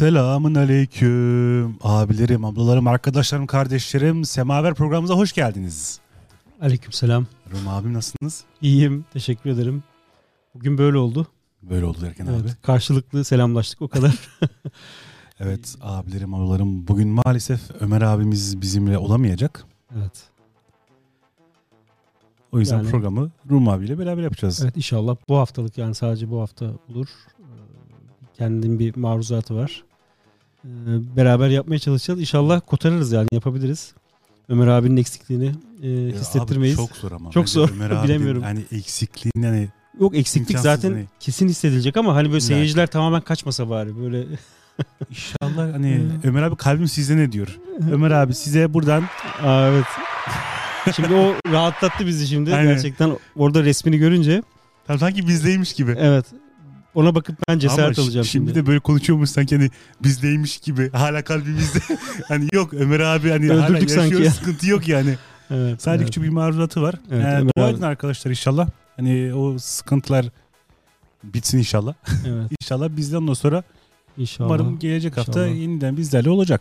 Selamun aleyküm. Abilerim, ablalarım, arkadaşlarım, kardeşlerim. Semaver programımıza hoş geldiniz. Aleykümselam. Rum abim nasılsınız? İyiyim. Teşekkür ederim. Bugün böyle oldu. Böyle oldu derken Evet, abi. Karşılıklı selamlaştık o kadar. Evet abilerim, ablalarım. Bugün maalesef Ömer abimiz bizimle olamayacak. evet. O yüzden Yani- programı Rum abiyle beraber yapacağız. Evet inşallah bu haftalık yani sadece bu hafta olur. Ee, Kendinin bir maruzatı var. Ee, Beraber yapmaya çalışacağız. İnşallah kotarırız yani yapabiliriz. Ömer abinin eksikliğini e, Ya hissettirmeyiz. Abi çok zor ama. Çok zor, Ömer abinin bilemiyorum. Hani eksikliğini hani Yok eksiklik İmkansız zaten hani. kesin hissedilecek ama hani böyle seyirciler tamamen kaçmasa bari böyle. inşallah hani. Ömer abi kalbim size ne diyor? Ömer abi size buradan Aa, evet. Şimdi o rahatlattı bizi şimdi Aynen. gerçekten orada resmini görünce. tam sanki bizdeymiş gibi. Evet. Ona bakıp ben cesaret Ama alacağım şimdi. şimdi. de böyle konuşuyormuş sanki hani bizdeymiş gibi. Hala kalbimizde. hani yok Ömer abi hani hala Öldürdük sanki yaşıyor ya. sıkıntı yok yani. Evet, Sadece evet. küçük bir maruzatı var. Evet, ee, dua edin arkadaşlar inşallah. Hani o sıkıntılar bitsin inşallah. Evet, İnşallah bizden ondan sonra inşallah. umarım gelecek hafta İnşallah. yeniden bizlerle olacak.